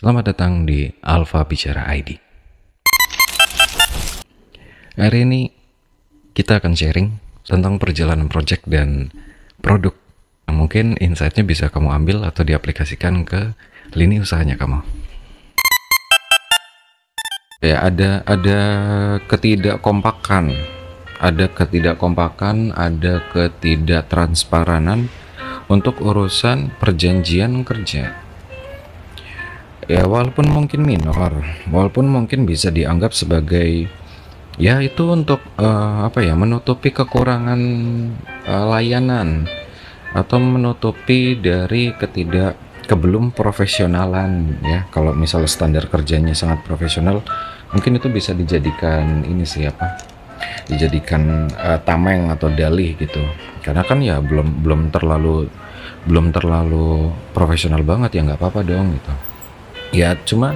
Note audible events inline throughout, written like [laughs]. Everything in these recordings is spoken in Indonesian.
Selamat datang di Alfa Bicara ID. Hari ini kita akan sharing tentang perjalanan project dan produk. Mungkin insight-nya bisa kamu ambil atau diaplikasikan ke lini usahanya kamu. Ya, ada ada ketidakkompakan, ada ketidakkompakan, ada ketidaktransparan untuk urusan perjanjian kerja. Ya, walaupun mungkin minor, walaupun mungkin bisa dianggap sebagai ya itu untuk uh, apa ya menutupi kekurangan uh, layanan atau menutupi dari ketidak kebelum profesionalan ya. Kalau misalnya standar kerjanya sangat profesional mungkin itu bisa dijadikan ini siapa dijadikan uh, tameng atau dalih gitu. Karena kan ya belum belum terlalu belum terlalu profesional banget ya nggak apa-apa dong gitu ya cuma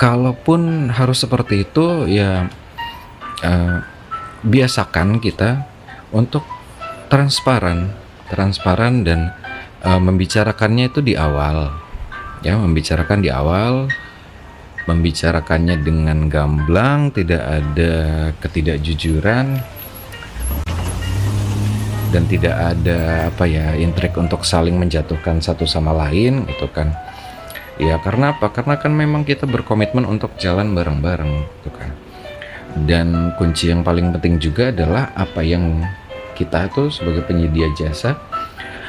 kalaupun harus seperti itu ya uh, biasakan kita untuk transparan transparan dan uh, membicarakannya itu di awal. Ya membicarakan di awal membicarakannya dengan gamblang tidak ada ketidakjujuran dan tidak ada apa ya intrik untuk saling menjatuhkan satu sama lain gitu kan ya karena apa? Karena kan memang kita berkomitmen untuk jalan bareng-bareng gitu kan. Dan kunci yang paling penting juga adalah apa yang kita itu sebagai penyedia jasa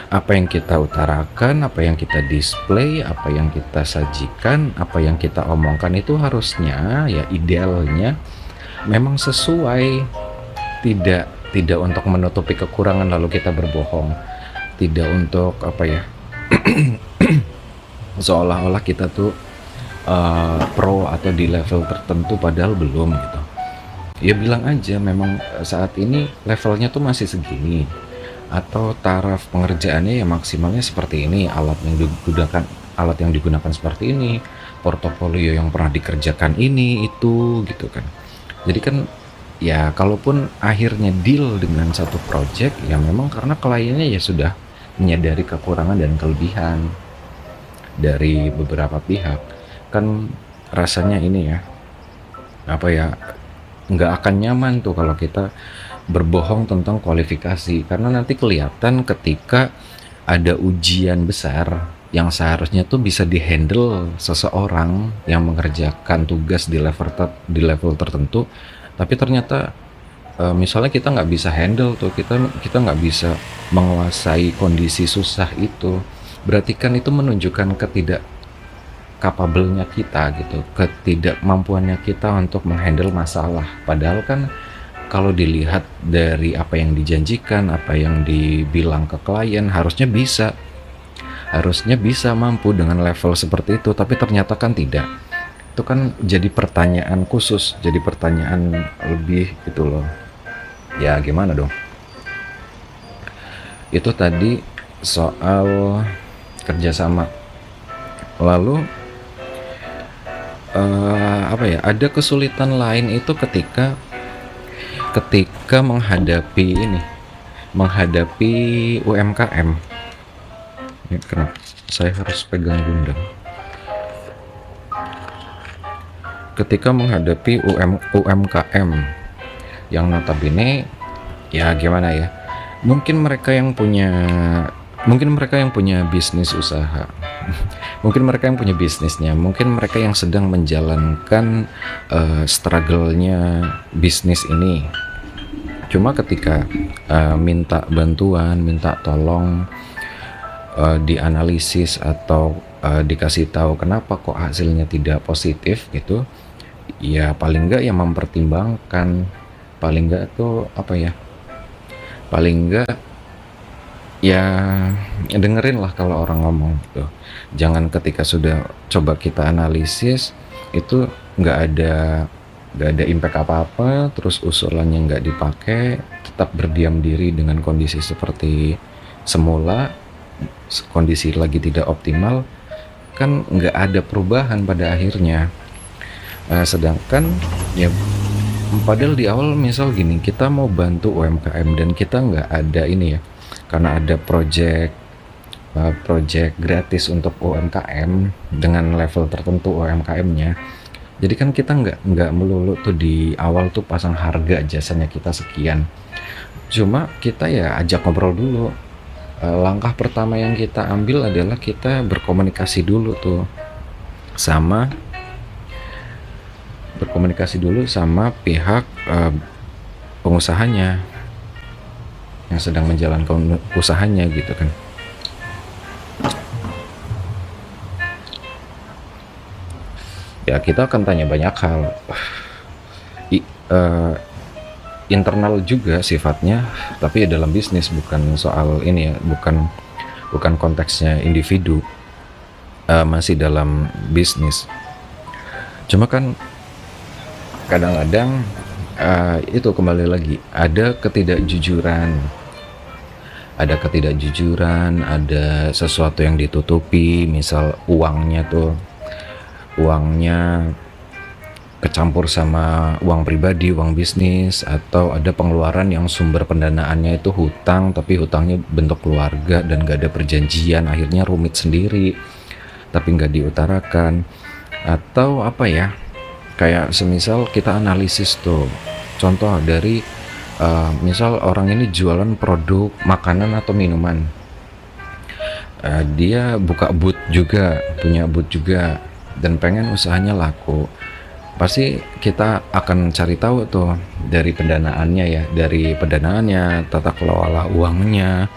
apa yang kita utarakan, apa yang kita display, apa yang kita sajikan, apa yang kita omongkan itu harusnya ya idealnya memang sesuai. Tidak tidak untuk menutupi kekurangan lalu kita berbohong. Tidak untuk apa ya [clears throat] seolah-olah kita tuh uh, pro atau di level tertentu padahal belum gitu. Ya bilang aja memang saat ini levelnya tuh masih segini. Atau taraf pengerjaannya ya maksimalnya seperti ini alat yang digunakan alat yang digunakan seperti ini portofolio yang pernah dikerjakan ini itu gitu kan. Jadi kan ya kalaupun akhirnya deal dengan satu project ya memang karena kliennya ya sudah menyadari kekurangan dan kelebihan dari beberapa pihak kan rasanya ini ya apa ya nggak akan nyaman tuh kalau kita berbohong tentang kualifikasi. Karena nanti kelihatan ketika ada ujian besar yang seharusnya tuh bisa dihandle seseorang yang mengerjakan tugas di level ter di level tertentu tapi ternyata e, misalnya kita nggak bisa handle tuh kita kita nggak bisa menguasai kondisi susah itu berarti kan itu menunjukkan ketidak capable-nya kita gitu, ketidakmampuannya kita untuk menghandle masalah. Padahal kan kalau dilihat dari apa yang dijanjikan, apa yang dibilang ke klien, harusnya bisa. Harusnya bisa mampu dengan level seperti itu, tapi ternyata kan tidak. Itu kan jadi pertanyaan khusus, jadi pertanyaan lebih gitu loh. Ya gimana dong? Itu tadi soal kerjasama. Lalu uh, apa ya ada kesulitan lain itu ketika ketika menghadapi ini menghadapi UMKM ini kenapa saya harus pegang gundam ketika menghadapi UM, UMKM yang notabene ya gimana ya mungkin mereka yang punya mungkin mereka yang punya bisnis usaha. [laughs] Mungkin mereka yang punya bisnisnya. Mungkin mereka yang sedang menjalankan uh, struggle-nya bisnis ini. Cuma ketika uh, minta bantuan minta tolong uh, dianalisis atau uh, dikasih tahu kenapa kok hasilnya tidak positif gitu ya paling enggak yang mempertimbangkan. Paling enggak tuh apa ya? Paling enggak ya dengerin lah kalau orang ngomong gitu. Jangan ketika sudah coba kita analisis itu nggak ada nggak ada impact apa-apa terus usulannya nggak dipakai tetap berdiam diri dengan kondisi seperti semula kondisi lagi tidak optimal kan nggak ada perubahan pada akhirnya. Uh, sedangkan ya padahal di awal misal gini kita mau bantu UMKM dan kita nggak ada ini ya karena ada project uh, project gratis untuk UMKM dengan level tertentu UMKM-nya jadi kan kita nggak nggak melulu tuh di awal tuh pasang harga jasanya kita sekian. Cuma kita ya ajak ngobrol dulu. Uh, langkah pertama yang kita ambil adalah kita berkomunikasi dulu tuh sama berkomunikasi dulu sama pihak uh, pengusahanya yang sedang menjalankan usahanya gitu kan. Ya kita akan tanya banyak hal. I, uh, internal juga sifatnya tapi dalam bisnis bukan soal ini ya bukan bukan konteksnya individu uh, masih dalam bisnis. Cuma kan kadang-kadang uh, itu kembali lagi. Ada ketidakjujuran. Ada ketidakjujuran ada sesuatu yang ditutupi misal uangnya tuh. Uangnya kecampur sama uang pribadi, uang bisnis, atau ada pengeluaran yang sumber pendanaannya itu hutang, tapi hutangnya bentuk keluarga dan gak ada perjanjian, akhirnya rumit sendiri, tapi gak diutarakan, atau apa ya, kayak semisal kita analisis tuh contoh dari uh, misal orang ini jualan produk makanan atau minuman. Uh, dia buka booth juga punya booth juga dan pengen usahanya laku. Pasti kita akan cari tahu tuh dari pendanaannya ya dari pendanaannya tata kelola uangnya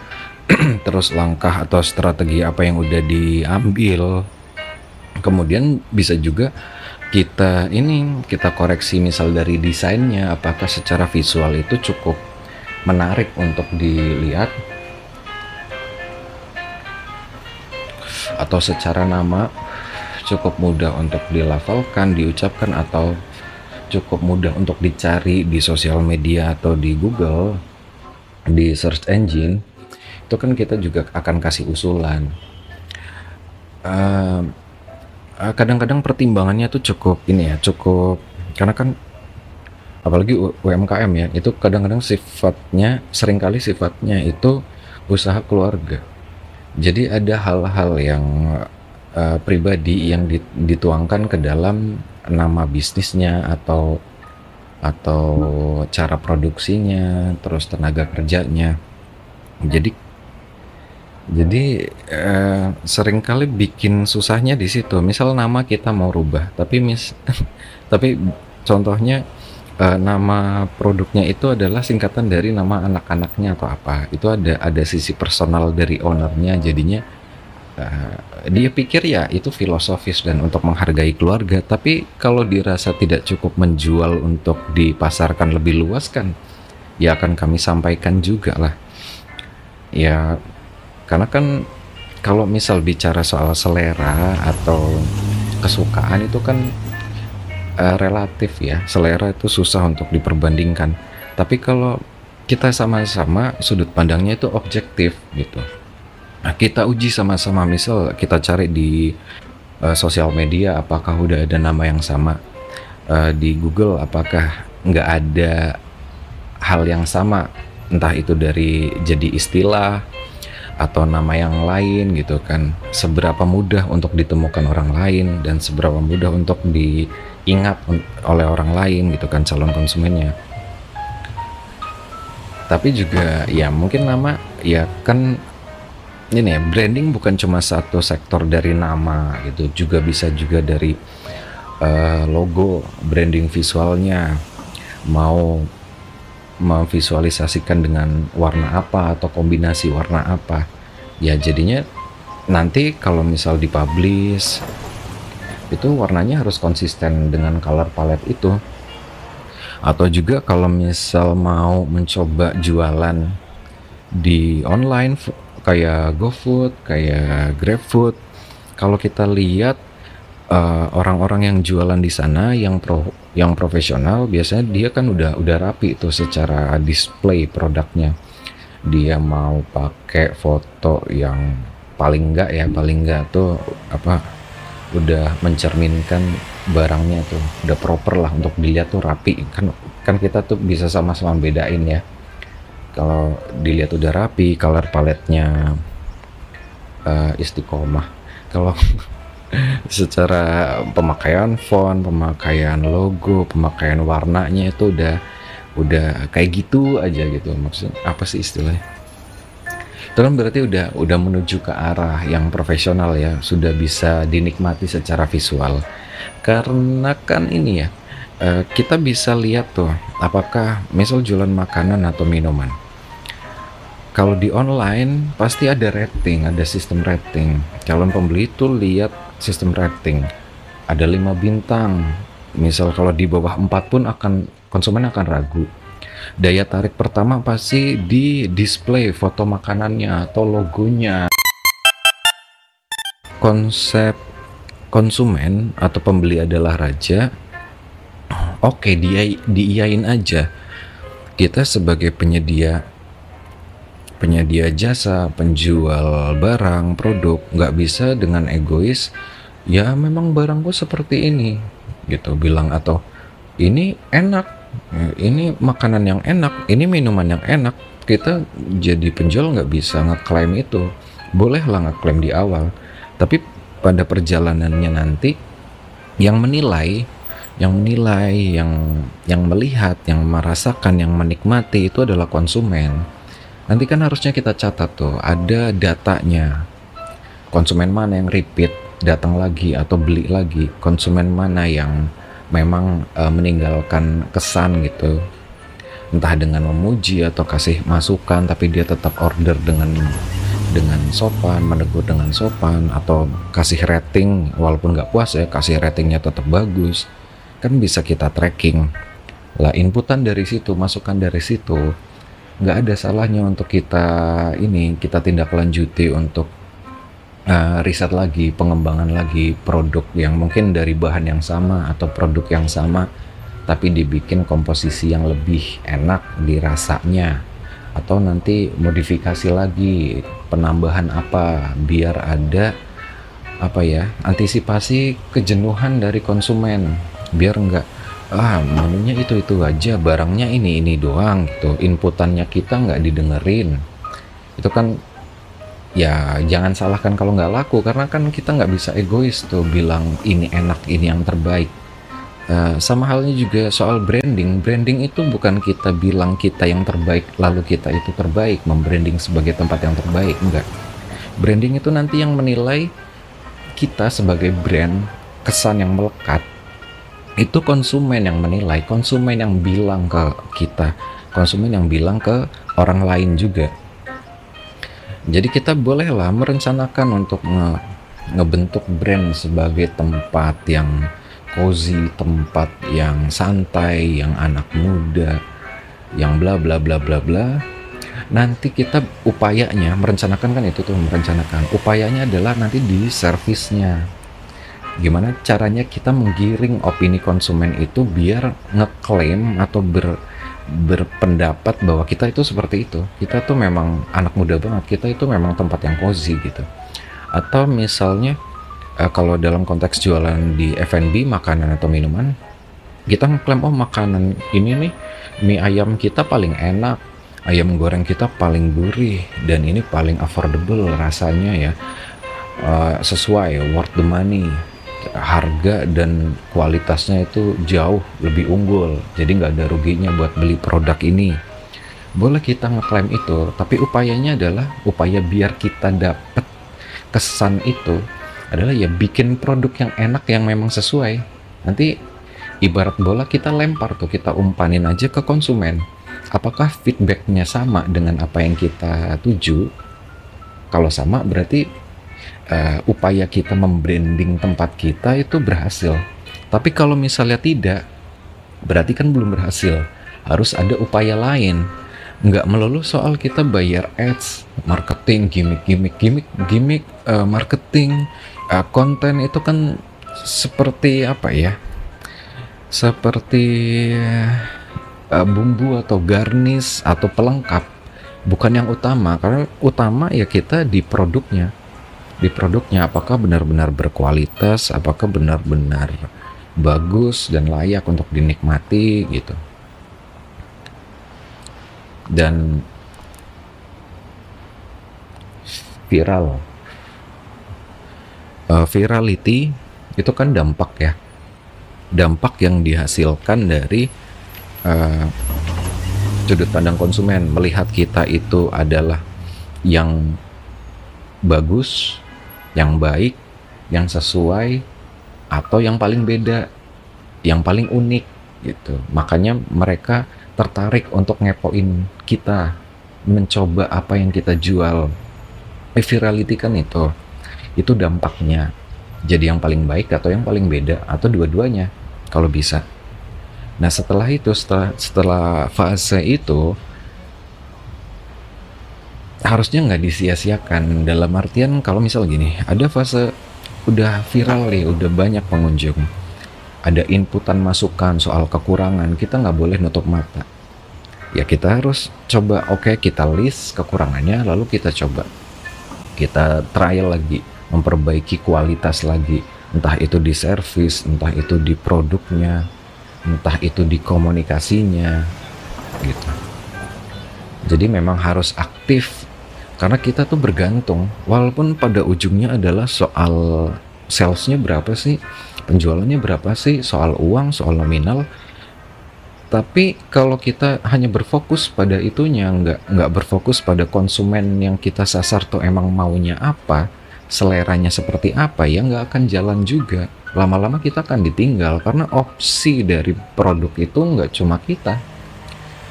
[clears throat] terus langkah atau strategi apa yang udah diambil. Kemudian bisa juga kita ini kita koreksi misal dari desainnya apakah secara visual itu cukup menarik untuk dilihat? Atau secara nama cukup mudah untuk dilevelkan diucapkan atau cukup mudah untuk dicari di sosial media atau di Google di search engine itu kan kita juga akan kasih usulan. Uh, kadang-kadang pertimbangannya tuh cukup ini ya cukup karena kan apalagi UMKM ya itu kadang-kadang sifatnya sering kali sifatnya itu usaha keluarga. Jadi ada hal-hal yang uh, pribadi yang dituangkan ke dalam nama bisnisnya atau atau cara produksinya terus tenaga kerjanya. Jadi jadi eh, sering kali bikin susahnya di situ. Misal nama kita mau rubah, tapi mis, [laughs] tapi contohnya eh, nama produknya itu adalah singkatan dari nama anak-anaknya atau apa. Itu ada ada sisi personal dari ownernya. Jadinya eh, dia pikir ya itu filosofis dan untuk menghargai keluarga. Tapi kalau dirasa tidak cukup menjual untuk dipasarkan lebih luas kan, ya akan kami sampaikan juga lah. Ya karena kan kalau misal bicara soal selera atau kesukaan itu kan uh, relatif ya. Selera itu susah untuk diperbandingkan. Tapi kalau kita sama-sama sudut pandangnya itu objektif gitu. Nah kita uji sama-sama misal kita cari di uh, sosial media apakah udah ada nama yang sama? Uh, di Google apakah nggak ada hal yang sama? Entah itu dari jadi istilah atau nama yang lain gitu kan. Seberapa mudah untuk ditemukan orang lain dan seberapa mudah untuk diingat oleh orang lain gitu kan calon konsumennya. Tapi juga ya mungkin nama ya kan ini ya branding bukan cuma satu sektor dari nama gitu. Juga bisa juga dari uh, logo branding visualnya. Mau memvisualisasikan dengan warna apa atau kombinasi warna apa. Ya jadinya nanti kalau misal dipublish itu warnanya harus konsisten dengan color palette itu. Atau juga kalau misal mau mencoba jualan di online kayak GoFood, kayak GrabFood, kalau kita lihat orang-orang uh, yang jualan di sana yang pro yang profesional biasanya dia kan udah udah rapi itu secara display produknya. Dia mau pakai foto yang paling enggak ya paling enggak tuh apa udah mencerminkan barangnya tuh udah proper lah untuk dilihat tuh rapi. Kan kan kita tuh bisa sama-sama bedain ya. Kalau dilihat udah rapi color paletnya uh, istiqomah. Kalau [laughs] secara pemakaian font, pemakaian logo, pemakaian warnanya itu udah udah kayak gitu aja gitu. Maksud apa sih istilahnya? Itu kan berarti udah udah menuju ke arah yang profesional ya. Sudah bisa dinikmati secara visual. Karena kan ini ya uh, kita bisa lihat tuh apakah misal jualan makanan atau minuman. Kalau di online pasti ada rating, ada sistem rating. Calon pembeli itu lihat sistem rating. Ada lima bintang. Misal kalau di bawah 4 pun akan konsumen akan ragu. Daya tarik pertama pasti di display foto makanannya atau logonya. Konsep konsumen atau pembeli adalah raja. Oke, dia diiyain aja. Kita sebagai penyedia penyedia jasa, penjual barang, produk nggak bisa dengan egois ya memang barangku seperti ini gitu. Bilang atau ini enak ini makanan yang enak ini minuman yang enak. Kita jadi penjual nggak bisa ngeklaim itu. Bolehlah ngeklaim di awal tapi pada perjalanannya nanti yang menilai yang menilai yang yang melihat yang merasakan yang menikmati itu adalah konsumen nanti kan harusnya kita catat tuh ada datanya. Konsumen mana yang repeat datang lagi atau beli lagi? Konsumen mana yang memang uh, meninggalkan kesan gitu? Entah dengan memuji atau kasih masukan tapi dia tetap order dengan dengan sopan menegur dengan sopan atau kasih rating walaupun nggak puas ya kasih ratingnya tetap bagus. Kan bisa kita tracking. Lah inputan dari situ masukan dari situ nggak ada salahnya untuk kita ini kita tindak lanjuti untuk uh, riset lagi pengembangan lagi produk yang mungkin dari bahan yang sama atau produk yang sama tapi dibikin komposisi yang lebih enak dirasanya atau nanti modifikasi lagi penambahan apa biar ada apa ya antisipasi kejenuhan dari konsumen. Biar enggak ah menunya itu itu aja barangnya ini ini doang gitu. Inputannya kita nggak didengerin. Itu kan ya jangan salahkan kalau nggak laku karena kan kita nggak bisa egois tuh bilang ini enak ini yang terbaik. Uh, sama halnya juga soal branding. Branding itu bukan kita bilang kita yang terbaik lalu kita itu terbaik membranding sebagai tempat yang terbaik enggak branding itu nanti yang menilai kita sebagai brand kesan yang melekat itu konsumen yang menilai, konsumen yang bilang ke kita, konsumen yang bilang ke orang lain juga. Jadi kita bolehlah merencanakan untuk nge ngebentuk brand sebagai tempat yang cozy, tempat yang santai, yang anak muda, yang bla bla bla bla bla. Nanti kita upayanya merencanakan kan itu tuh merencanakan. Upayanya adalah nanti di servisnya gimana caranya kita menggiring opini konsumen itu biar ngeklaim atau ber berpendapat bahwa kita itu seperti itu? Kita tuh memang anak muda banget kita itu memang tempat yang cozy gitu. Atau misalnya uh, kalau dalam konteks jualan di F&B makanan atau minuman kita ngeklaim oh makanan ini nih mie ayam kita paling enak ayam goreng kita paling gurih dan ini paling affordable rasanya ya uh, sesuai worth the money harga dan kualitasnya itu jauh lebih unggul. Jadi nggak ada ruginya buat beli produk ini. Boleh kita ngeklaim itu tapi upayanya adalah upaya biar kita dapat kesan itu adalah ya bikin produk yang enak yang memang sesuai. Nanti ibarat bola kita lempar tuh kita umpanin aja ke konsumen. Apakah feedbacknya sama dengan apa yang kita tuju? Kalau sama berarti uh, upaya kita membranding tempat kita itu berhasil. Tapi kalau misalnya tidak, berarti kan belum berhasil. Harus ada upaya lain. Nggak melulu soal kita bayar ads, marketing, gimmick, gimmick, gimmick, gimmick, uh, marketing, uh, konten itu kan seperti apa ya? Seperti uh, bumbu atau garnish atau pelengkap, bukan yang utama. Karena utama ya kita di produknya di produknya apakah benar-benar berkualitas, apakah benar-benar bagus dan layak untuk dinikmati gitu. Dan viral. Uh, virality itu kan dampak ya. Dampak yang dihasilkan dari uh, sudut pandang konsumen. Melihat kita itu adalah yang bagus, yang baik, yang sesuai atau yang paling beda, yang paling unik gitu. Makanya mereka tertarik untuk ngepoin kita, mencoba apa yang kita jual. Eh, virality kan itu, itu dampaknya. Jadi yang paling baik atau yang paling beda atau dua-duanya kalau bisa. Nah setelah itu setelah setelah fase itu harusnya nggak disia-siakan. Dalam artian kalau misal gini ada fase udah viral nih udah banyak pengunjung. Ada inputan masukan soal kekurangan kita nggak boleh nutup mata. Ya kita harus coba oke okay, kita list kekurangannya lalu kita coba. Kita trial lagi memperbaiki kualitas lagi. Entah itu di service entah itu di produknya entah itu di komunikasinya gitu. Jadi memang harus aktif karena kita tuh bergantung. Walaupun pada ujungnya adalah soal salesnya berapa sih penjualannya berapa sih soal uang soal nominal. Tapi kalau kita hanya berfokus pada itunya nggak nggak berfokus pada konsumen yang kita sasar tuh emang maunya apa seleranya seperti apa ya nggak akan jalan juga. Lama-lama kita akan ditinggal karena opsi dari produk itu nggak cuma kita.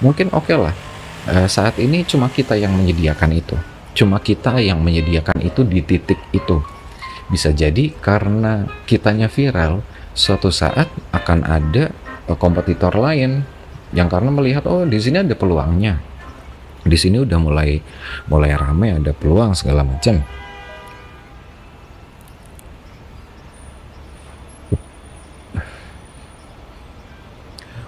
Mungkin oke okay lah uh, saat ini cuma kita yang menyediakan itu cuma kita yang menyediakan itu di titik itu. Bisa jadi karena kitanya viral suatu saat akan ada uh, kompetitor lain yang karena melihat oh di sini ada peluangnya. Di sini udah mulai mulai rame ada peluang segala macam.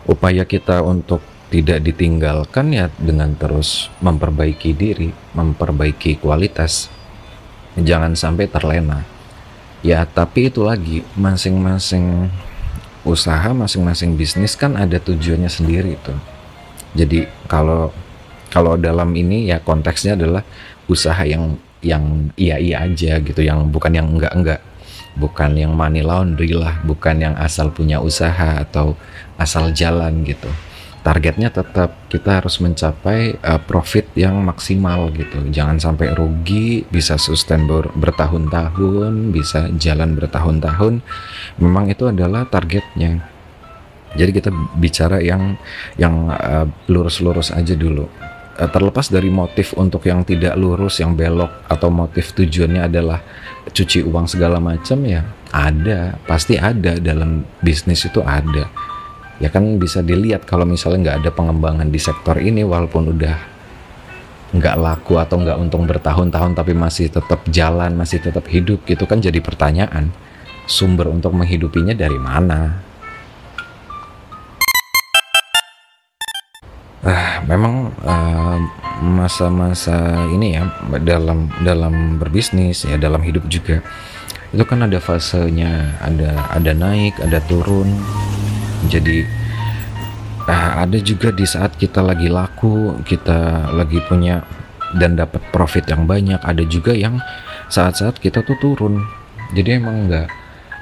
Upaya kita untuk tidak ditinggalkan ya dengan terus memperbaiki diri, memperbaiki kualitas. Jangan sampai terlena. Ya, tapi itu lagi masing-masing usaha, masing-masing bisnis kan ada tujuannya sendiri itu. Jadi kalau kalau dalam ini ya konteksnya adalah usaha yang yang iya-iya aja gitu, yang bukan yang enggak-enggak bukan yang money laundry lah, bukan yang asal punya usaha atau asal jalan gitu. Targetnya tetap kita harus mencapai uh, profit yang maksimal gitu. Jangan sampai rugi, bisa sustain ber bertahun-tahun, bisa jalan bertahun-tahun. Memang itu adalah targetnya. Jadi kita bicara yang yang eh, lurus-lurus uh, aja dulu eh, terlepas dari motif untuk yang tidak lurus, yang belok atau motif tujuannya adalah cuci uang segala macam ya ada, pasti ada dalam bisnis itu ada ya kan bisa dilihat kalau misalnya nggak ada pengembangan di sektor ini walaupun udah nggak laku atau nggak untung bertahun-tahun tapi masih tetap jalan masih tetap hidup gitu kan jadi pertanyaan sumber untuk menghidupinya dari mana? Ah memang uh, masa-masa ini ya dalam dalam berbisnis ya dalam hidup juga itu kan ada fasenya ada ada naik ada turun jadi uh, ada juga di saat kita lagi laku kita lagi punya dan dapat profit yang banyak ada juga yang saat-saat kita tuh turun. Jadi emang nggak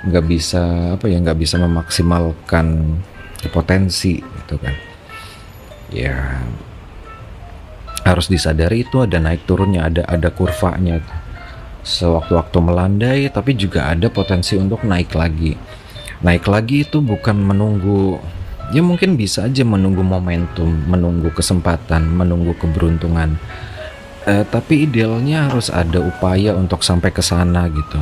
nggak bisa apa ya nggak bisa memaksimalkan potensi gitu kan. Ya harus disadari itu ada naik turunnya ada ada kurvanya sewaktu-waktu melandai tapi juga ada potensi untuk naik lagi naik lagi itu bukan menunggu ya mungkin bisa aja menunggu momentum menunggu kesempatan menunggu keberuntungan. Eh, tapi idealnya harus ada upaya untuk sampai ke sana gitu.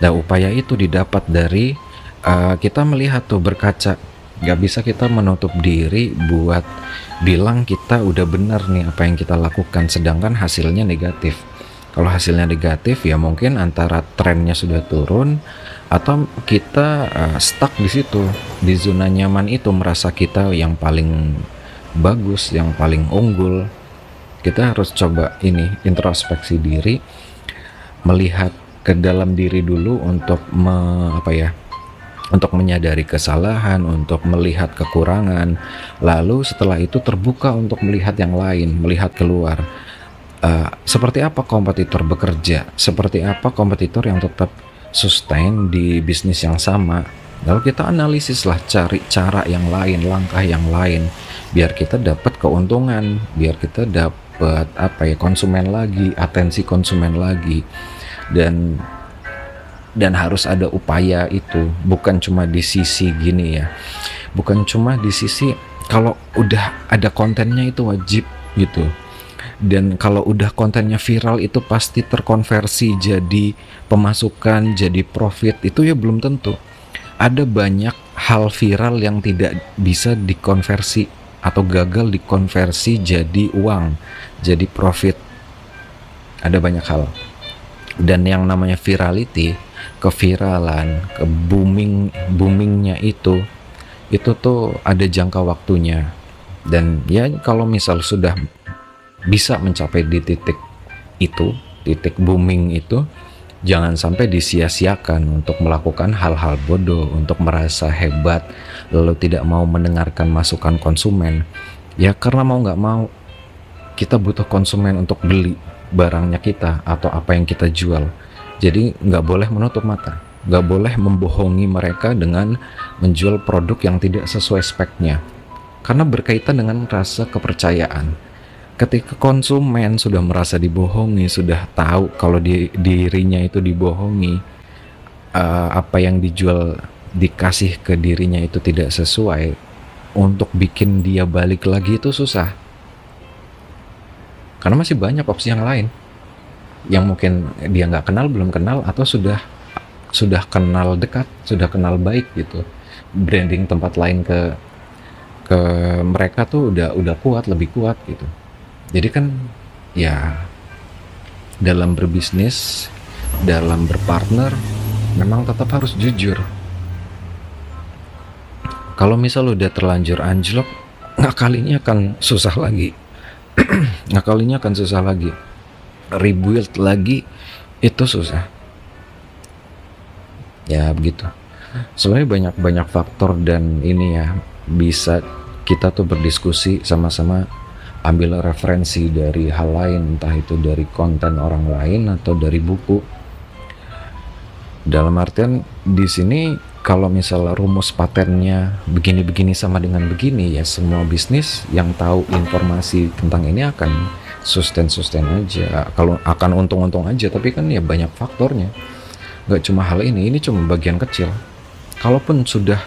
Nah upaya itu didapat dari uh, kita melihat tuh berkaca. Gak bisa kita menutup diri buat bilang kita udah benar nih apa yang kita lakukan sedangkan hasilnya negatif. Kalau hasilnya negatif ya mungkin antara trennya sudah turun atau kita uh, stuck di situ di zona nyaman itu merasa kita yang paling bagus yang paling unggul kita harus coba ini introspeksi diri melihat ke dalam diri dulu untuk me, apa ya untuk menyadari kesalahan, untuk melihat kekurangan, lalu setelah itu terbuka untuk melihat yang lain, melihat keluar. Uh, seperti apa kompetitor bekerja? Seperti apa kompetitor yang tetap sustain di bisnis yang sama. Lalu kita analisis lah cari cara yang lain langkah yang lain biar kita dapat keuntungan biar kita dapat apa ya konsumen lagi atensi konsumen lagi. Dan dan harus ada upaya itu. Bukan cuma di sisi gini ya. Bukan cuma di sisi kalau udah ada kontennya itu wajib gitu dan kalau udah kontennya viral itu pasti terkonversi jadi pemasukan jadi profit. Itu ya belum tentu. Ada banyak hal viral yang tidak bisa dikonversi atau gagal dikonversi jadi uang jadi profit. Ada banyak hal. Dan yang namanya virality keviralan ke booming boomingnya itu itu tuh ada jangka waktunya. Dan ya kalau misal sudah bisa mencapai di titik itu, titik booming itu, jangan sampai disia-siakan untuk melakukan hal-hal bodoh, untuk merasa hebat, lalu tidak mau mendengarkan masukan konsumen. Ya karena mau nggak mau, kita butuh konsumen untuk beli barangnya kita atau apa yang kita jual. Jadi nggak boleh menutup mata, nggak boleh membohongi mereka dengan menjual produk yang tidak sesuai speknya. Karena berkaitan dengan rasa kepercayaan ketika konsumen sudah merasa dibohongi, sudah tahu kalau di, dirinya itu dibohongi, uh, apa yang dijual dikasih ke dirinya itu tidak sesuai, untuk bikin dia balik lagi itu susah. Karena masih banyak opsi yang lain yang mungkin dia nggak kenal, belum kenal, atau sudah sudah kenal dekat, sudah kenal baik gitu. Branding tempat lain ke ke mereka tuh udah udah kuat, lebih kuat gitu jadi kan ya dalam berbisnis dalam berpartner memang tetap harus jujur. Kalau misal udah terlanjur anjlok ngakalinya akan susah lagi. [clears throat] Ngakalinya akan susah lagi. Rebuild lagi itu susah. Ya begitu. Sebenarnya banyak banyak faktor dan ini ya bisa kita tuh berdiskusi sama-sama ambil referensi dari hal lain entah itu dari konten orang lain atau dari buku. Dalam artian di sini kalau misalnya rumus patennya begini-begini sama dengan begini ya semua bisnis yang tahu informasi tentang ini akan sustain-sustain aja. Kalau akan untung-untung aja tapi kan ya banyak faktornya. Nggak cuma hal ini ini cuma bagian kecil. Kalaupun sudah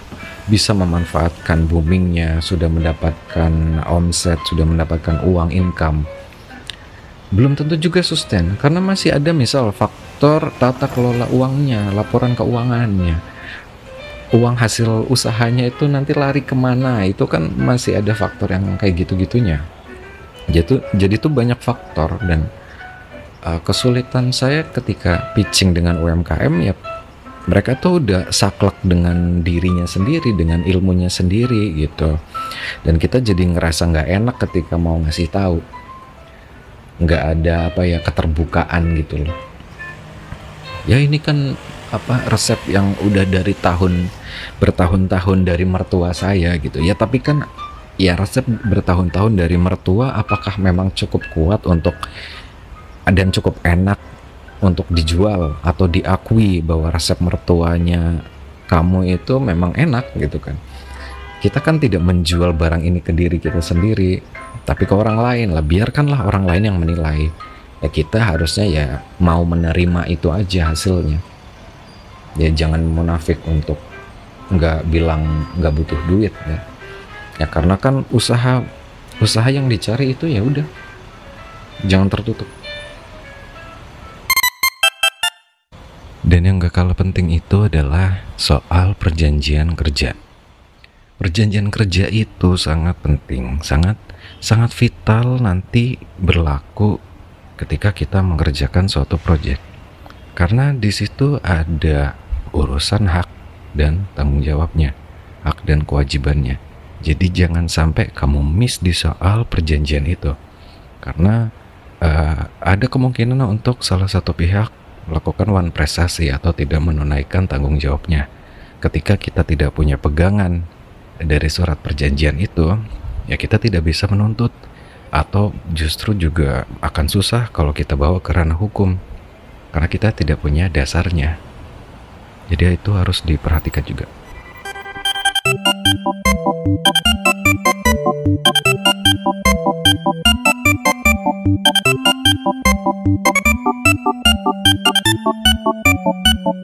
bisa memanfaatkan boomingnya, sudah mendapatkan omset, sudah mendapatkan uang income. Belum tentu juga sustain karena masih ada misal faktor tata kelola uangnya, laporan keuangannya. Uang hasil usahanya itu nanti lari ke mana, itu kan masih ada faktor yang kayak gitu-gitunya. Jadi, jadi tuh banyak faktor dan uh, kesulitan saya ketika pitching dengan UMKM ya mereka tuh udah saklek dengan dirinya sendiri dengan ilmunya sendiri gitu. Dan kita jadi ngerasa nggak enak ketika mau ngasih tahu. Nggak ada apa ya keterbukaan gitu loh. Ya ini kan apa resep yang udah dari tahun bertahun-tahun dari mertua saya gitu. Ya tapi kan ya resep bertahun-tahun dari mertua apakah memang cukup kuat untuk dan cukup enak untuk dijual atau diakui bahwa resep mertuanya kamu itu memang enak gitu kan. Kita kan tidak menjual barang ini ke diri kita sendiri tapi ke orang lain lah. Biarkanlah orang lain yang menilai. Ya kita harusnya ya mau menerima itu aja hasilnya. Ya jangan munafik untuk nggak bilang nggak butuh duit ya. Ya karena kan usaha usaha yang dicari itu ya udah. Jangan tertutup Dan yang gak kalah penting itu adalah soal perjanjian kerja. Perjanjian kerja itu sangat penting, sangat sangat vital nanti berlaku ketika kita mengerjakan suatu proyek. Karena di situ ada urusan hak dan tanggung jawabnya, hak dan kewajibannya. Jadi jangan sampai kamu miss di soal perjanjian itu. Karena uh, ada kemungkinan untuk salah satu pihak melakukan one prestasi atau tidak menunaikan tanggung jawabnya. Ketika kita tidak punya pegangan dari surat perjanjian itu, ya kita tidak bisa menuntut atau justru juga akan susah kalau kita bawa ke ranah hukum karena kita tidak punya dasarnya. Jadi itu harus diperhatikan juga. おっおっおっおっ。